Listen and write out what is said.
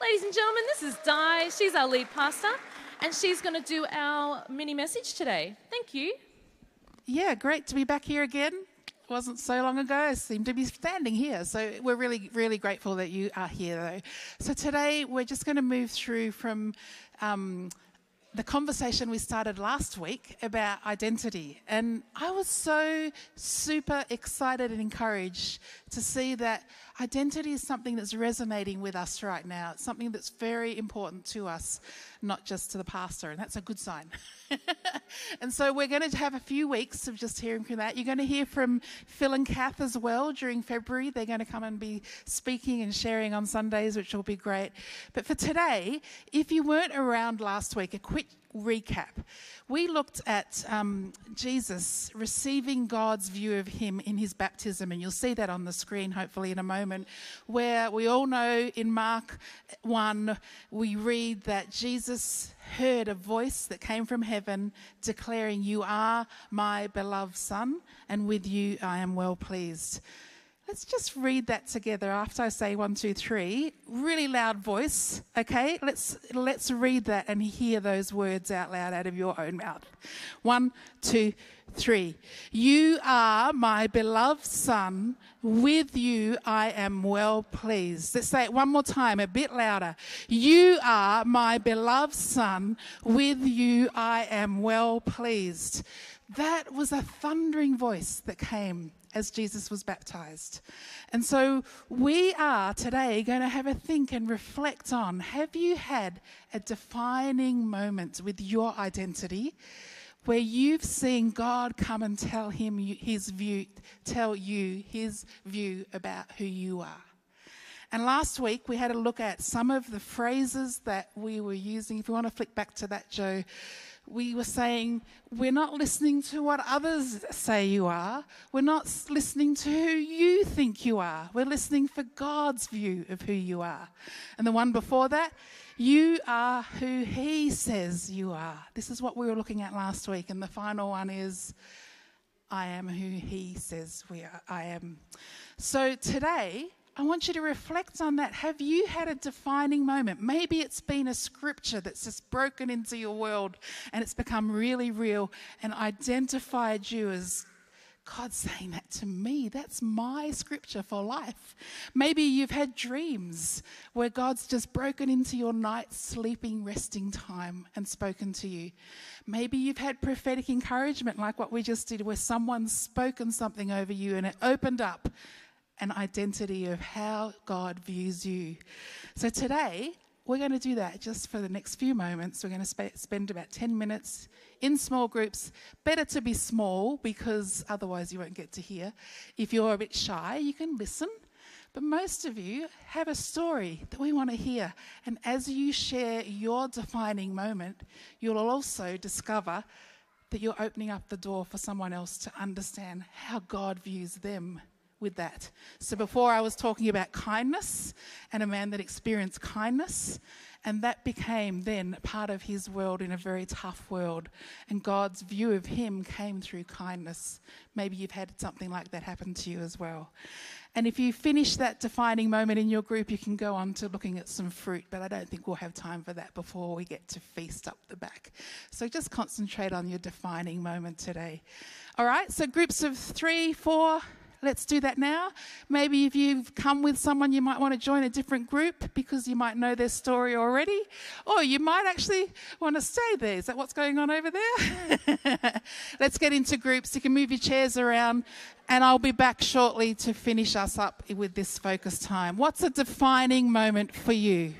Ladies and gentlemen, this is Di. She's our lead pastor, and she's going to do our mini message today. Thank you. Yeah, great to be back here again. It wasn't so long ago. I seem to be standing here. So we're really, really grateful that you are here, though. So today we're just going to move through from. Um, the conversation we started last week about identity. And I was so super excited and encouraged to see that identity is something that's resonating with us right now. It's something that's very important to us, not just to the pastor, and that's a good sign. and so we're going to have a few weeks of just hearing from that. You're going to hear from Phil and Kath as well during February. They're going to come and be speaking and sharing on Sundays, which will be great. But for today, if you weren't around last week, a quick recap. We looked at um, Jesus receiving God's view of him in his baptism, and you'll see that on the screen hopefully in a moment, where we all know in Mark 1, we read that Jesus heard a voice that came from heaven declaring, You are my beloved Son, and with you I am well pleased. Let's just read that together after I say one, two, three. Really loud voice, okay? Let's let's read that and hear those words out loud out of your own mouth. One, two, three. You are my beloved son. With you I am well pleased. Let's say it one more time, a bit louder. You are my beloved son. With you I am well pleased. That was a thundering voice that came as Jesus was baptized. And so we are today going to have a think and reflect on have you had a defining moment with your identity where you've seen God come and tell him his view, tell you his view about who you are? And last week we had a look at some of the phrases that we were using. If you want to flick back to that, Joe, we were saying we're not listening to what others say you are. We're not listening to who you think you are. We're listening for God's view of who you are. And the one before that, you are who He says you are. This is what we were looking at last week. And the final one is, I am who He says we are. I am. So today, I want you to reflect on that. Have you had a defining moment? Maybe it's been a scripture that's just broken into your world and it's become really real and identified you as God saying that to me. That's my scripture for life. Maybe you've had dreams where God's just broken into your night sleeping, resting time and spoken to you. Maybe you've had prophetic encouragement like what we just did, where someone's spoken something over you and it opened up an identity of how God views you. So today, we're going to do that just for the next few moments. We're going to sp- spend about 10 minutes in small groups. Better to be small because otherwise you won't get to hear. If you're a bit shy, you can listen. But most of you have a story that we want to hear. And as you share your defining moment, you'll also discover that you're opening up the door for someone else to understand how God views them with that. So before I was talking about kindness and a man that experienced kindness, and that became then part of his world in a very tough world. And God's view of him came through kindness. Maybe you've had something like that happen to you as well. And if you finish that defining moment in your group, you can go on to looking at some fruit, but I don't think we'll have time for that before we get to feast up the back. So just concentrate on your defining moment today. All right, so groups of three, four, Let's do that now. Maybe if you've come with someone, you might want to join a different group because you might know their story already. Or you might actually want to stay there. Is that what's going on over there? Let's get into groups. You can move your chairs around, and I'll be back shortly to finish us up with this focus time. What's a defining moment for you?